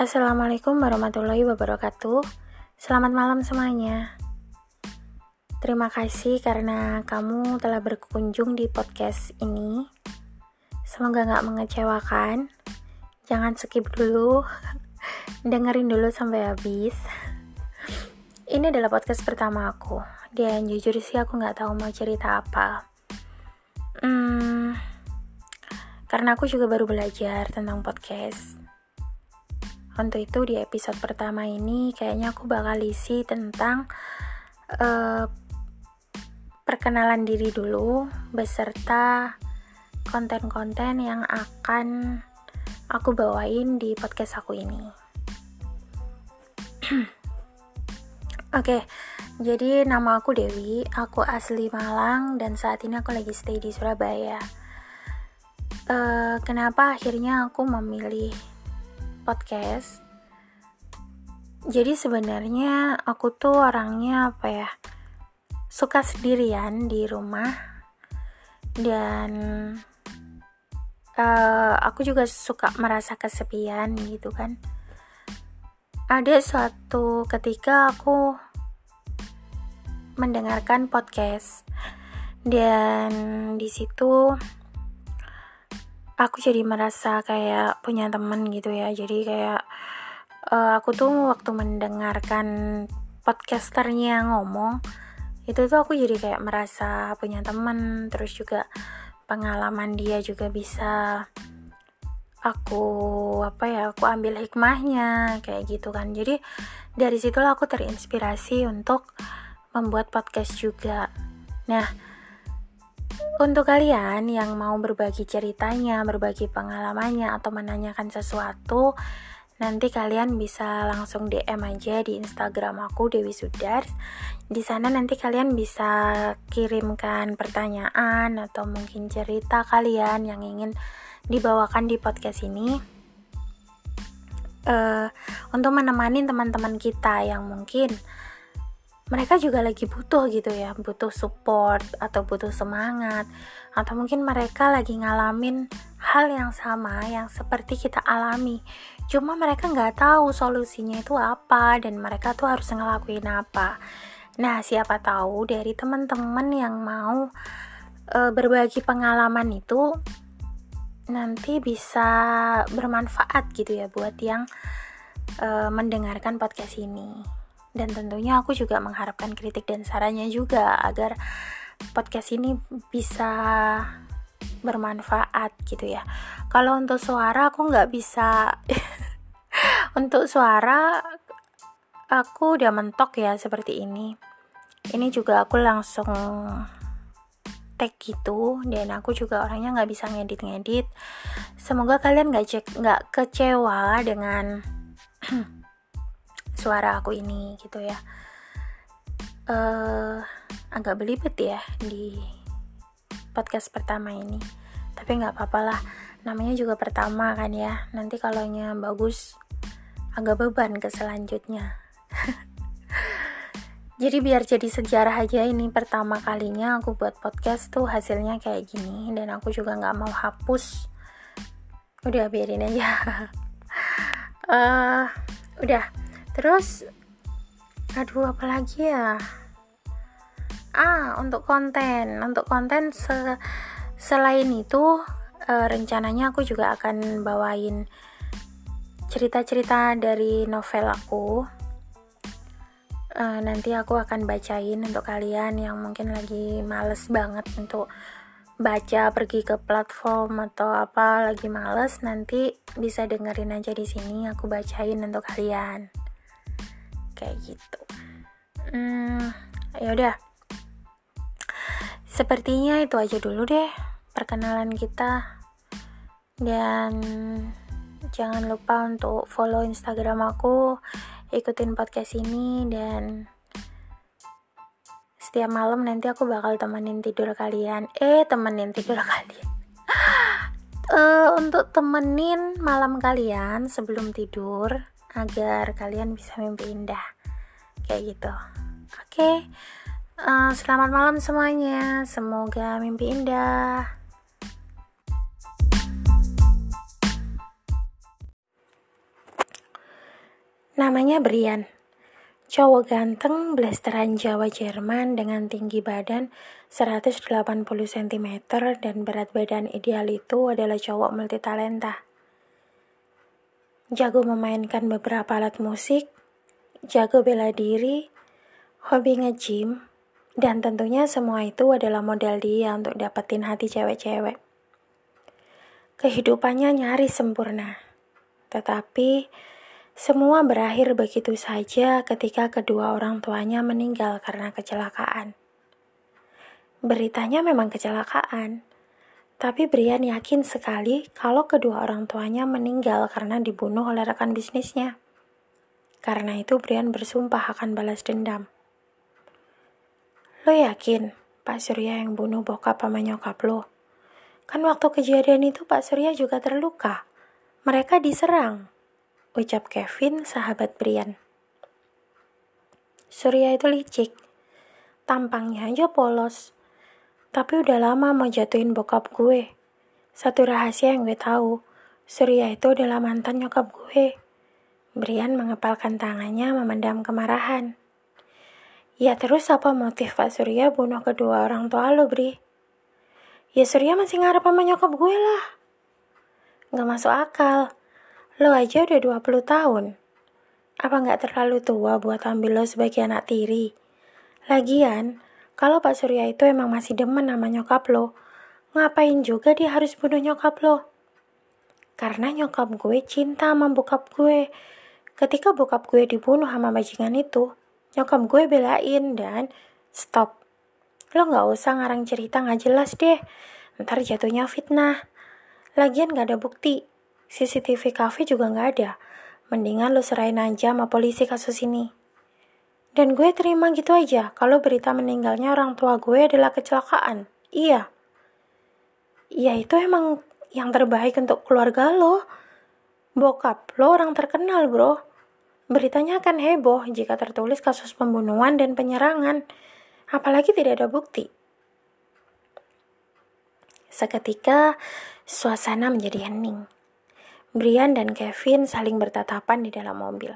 Assalamualaikum warahmatullahi wabarakatuh. Selamat malam semuanya. Terima kasih karena kamu telah berkunjung di podcast ini. Semoga gak mengecewakan. Jangan skip dulu. Dengerin dulu sampai habis. Ini adalah podcast pertama aku. Dan jujur sih aku gak tahu mau cerita apa. Hmm, karena aku juga baru belajar tentang podcast untuk itu di episode pertama ini kayaknya aku bakal isi tentang uh, perkenalan diri dulu beserta konten-konten yang akan aku bawain di podcast aku ini. Oke, okay, jadi nama aku Dewi, aku asli Malang dan saat ini aku lagi stay di Surabaya. Uh, kenapa akhirnya aku memilih podcast. Jadi sebenarnya aku tuh orangnya apa ya? Suka sendirian di rumah dan uh, aku juga suka merasa kesepian gitu kan. Ada suatu ketika aku mendengarkan podcast dan di situ aku jadi merasa kayak punya temen gitu ya. Jadi kayak uh, aku tuh waktu mendengarkan podcasternya ngomong itu tuh aku jadi kayak merasa punya temen. Terus juga pengalaman dia juga bisa aku apa ya aku ambil hikmahnya kayak gitu kan. Jadi dari situlah aku terinspirasi untuk membuat podcast juga. Nah untuk kalian yang mau berbagi ceritanya, berbagi pengalamannya, atau menanyakan sesuatu, nanti kalian bisa langsung DM aja di Instagram aku Dewi Sudars. Di sana nanti kalian bisa kirimkan pertanyaan atau mungkin cerita kalian yang ingin dibawakan di podcast ini. Uh, untuk menemani teman-teman kita yang mungkin mereka juga lagi butuh gitu ya butuh support atau butuh semangat atau mungkin mereka lagi ngalamin hal yang sama yang seperti kita alami. Cuma mereka nggak tahu solusinya itu apa dan mereka tuh harus ngelakuin apa. Nah siapa tahu dari teman-teman yang mau e, berbagi pengalaman itu nanti bisa bermanfaat gitu ya buat yang e, mendengarkan podcast ini dan tentunya aku juga mengharapkan kritik dan sarannya juga agar podcast ini bisa bermanfaat gitu ya. Kalau untuk suara aku nggak bisa. Untuk suara aku udah mentok ya seperti ini. Ini juga aku langsung tag gitu dan aku juga orangnya nggak bisa ngedit-ngedit. Semoga kalian nggak cek nggak kecewa dengan suara aku ini gitu ya. Uh, agak belibet ya di podcast pertama ini. Tapi nggak apa-apa lah namanya juga pertama kan ya. Nanti kalau nya bagus agak beban ke selanjutnya. Jadi biar jadi sejarah aja ini pertama kalinya aku buat podcast tuh hasilnya kayak gini. Dan aku juga nggak mau hapus. Udah biarin aja. Uh, udah terus aduh apalagi ya? Ah untuk konten. Untuk konten se selain itu e, rencananya aku juga akan bawain cerita-cerita dari novel aku. E, nanti aku akan bacain untuk kalian yang mungkin lagi males banget untuk baca pergi ke platform atau apa lagi males nanti bisa dengerin aja di sini aku bacain untuk kalian kayak gitu. Hmm, ya udah. Sepertinya itu aja dulu deh perkenalan kita. Dan jangan lupa untuk follow instagram aku ikutin podcast ini dan setiap malam nanti aku bakal temenin tidur kalian. Eh temenin tidur kalian. Uh, untuk temenin malam kalian sebelum tidur agar kalian bisa mimpi indah kayak gitu oke okay. uh, eh, selamat malam semuanya semoga mimpi indah Namanya Brian. Cowok ganteng, blasteran Jawa Jerman dengan tinggi badan 180 cm dan berat badan ideal itu adalah cowok multitalenta. Jago memainkan beberapa alat musik, jago bela diri, hobi nge-gym, dan tentunya semua itu adalah modal dia untuk dapetin hati cewek-cewek. Kehidupannya nyaris sempurna. Tetapi semua berakhir begitu saja ketika kedua orang tuanya meninggal karena kecelakaan. Beritanya memang kecelakaan, tapi Brian yakin sekali kalau kedua orang tuanya meninggal karena dibunuh oleh rekan bisnisnya. Karena itu Brian bersumpah akan balas dendam. Lo yakin Pak Surya yang bunuh bokap sama nyokap lo? Kan waktu kejadian itu Pak Surya juga terluka. Mereka diserang ucap Kevin, sahabat Brian. Surya itu licik, tampangnya aja polos, tapi udah lama mau jatuhin bokap gue. Satu rahasia yang gue tahu, Surya itu adalah mantan nyokap gue. Brian mengepalkan tangannya memendam kemarahan. Ya terus apa motif Pak Surya bunuh kedua orang tua lo, Bri? Ya Surya masih ngarep sama nyokap gue lah. Gak masuk akal. Lo aja udah 20 tahun. Apa nggak terlalu tua buat ambil lo sebagai anak tiri? Lagian, kalau Pak Surya itu emang masih demen sama nyokap lo, ngapain juga dia harus bunuh nyokap lo? Karena nyokap gue cinta sama bokap gue. Ketika bokap gue dibunuh sama bajingan itu, nyokap gue belain dan stop. Lo nggak usah ngarang cerita nggak jelas deh. Ntar jatuhnya fitnah. Lagian gak ada bukti. CCTV cafe juga nggak ada. Mendingan lo serahin aja sama polisi kasus ini. Dan gue terima gitu aja kalau berita meninggalnya orang tua gue adalah kecelakaan. Iya. Iya itu emang yang terbaik untuk keluarga lo. Bokap lo orang terkenal bro. Beritanya akan heboh jika tertulis kasus pembunuhan dan penyerangan. Apalagi tidak ada bukti. Seketika, suasana menjadi hening. Brian dan Kevin saling bertatapan di dalam mobil.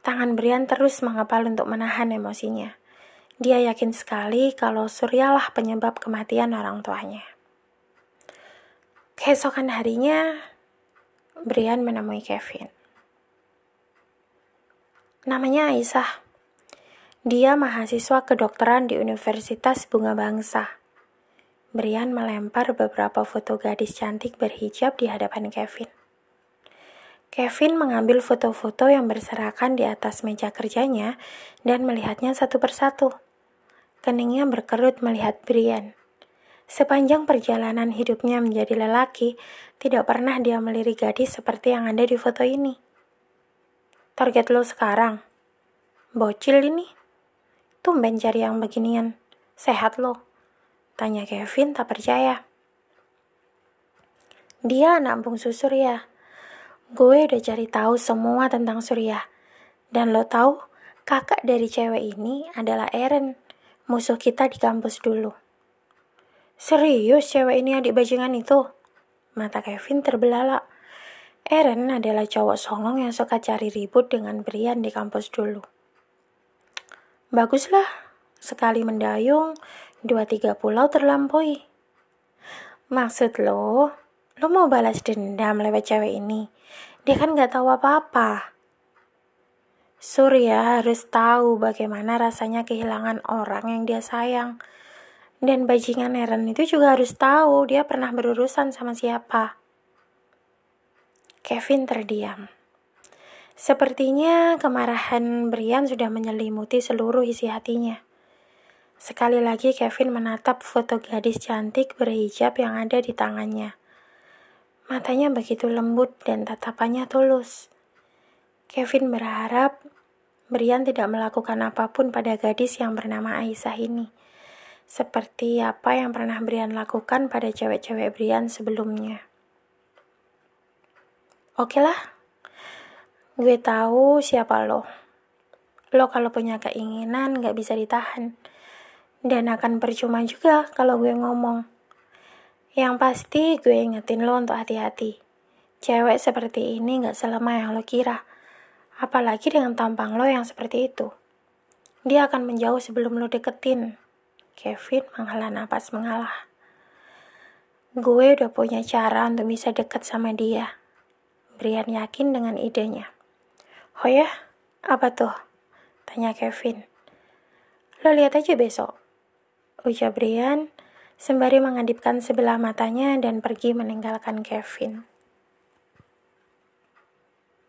Tangan Brian terus mengepal untuk menahan emosinya. Dia yakin sekali kalau Suryalah penyebab kematian orang tuanya. Keesokan harinya, Brian menemui Kevin. Namanya Aisyah. Dia mahasiswa kedokteran di Universitas Bunga Bangsa. Brian melempar beberapa foto gadis cantik berhijab di hadapan Kevin. Kevin mengambil foto-foto yang berserakan di atas meja kerjanya dan melihatnya satu persatu. Keningnya berkerut melihat Brian. Sepanjang perjalanan hidupnya menjadi lelaki, tidak pernah dia melirik gadis seperti yang ada di foto ini. Target lo sekarang? Bocil ini? Tumben cari yang beginian. Sehat lo? Tanya Kevin tak percaya. Dia anak bungsu Surya, Gue udah cari tahu semua tentang Surya. Dan lo tahu, kakak dari cewek ini adalah Eren, musuh kita di kampus dulu. Serius cewek ini adik bajingan itu? Mata Kevin terbelalak. Eren adalah cowok songong yang suka cari ribut dengan Brian di kampus dulu. Baguslah, sekali mendayung, dua tiga pulau terlampaui. Maksud lo, lo mau balas dendam lewat cewek ini? Dia kan gak tahu apa-apa. Surya harus tahu bagaimana rasanya kehilangan orang yang dia sayang. Dan bajingan Eren itu juga harus tahu dia pernah berurusan sama siapa. Kevin terdiam. Sepertinya kemarahan Brian sudah menyelimuti seluruh isi hatinya. Sekali lagi Kevin menatap foto gadis cantik berhijab yang ada di tangannya. Matanya begitu lembut dan tatapannya tulus. Kevin berharap Brian tidak melakukan apa pun pada gadis yang bernama Aisyah ini. Seperti apa yang pernah Brian lakukan pada cewek-cewek Brian sebelumnya. Oke lah, gue tahu siapa lo. Lo kalau punya keinginan gak bisa ditahan. Dan akan percuma juga kalau gue ngomong. Yang pasti gue ingetin lo untuk hati-hati. Cewek seperti ini gak selemah yang lo kira. Apalagi dengan tampang lo yang seperti itu. Dia akan menjauh sebelum lo deketin. Kevin menghela napas mengalah. Gue udah punya cara untuk bisa deket sama dia. Brian yakin dengan idenya. Oh ya? Apa tuh? Tanya Kevin. Lo lihat aja besok. Ujar Brian sembari mengadipkan sebelah matanya dan pergi meninggalkan Kevin.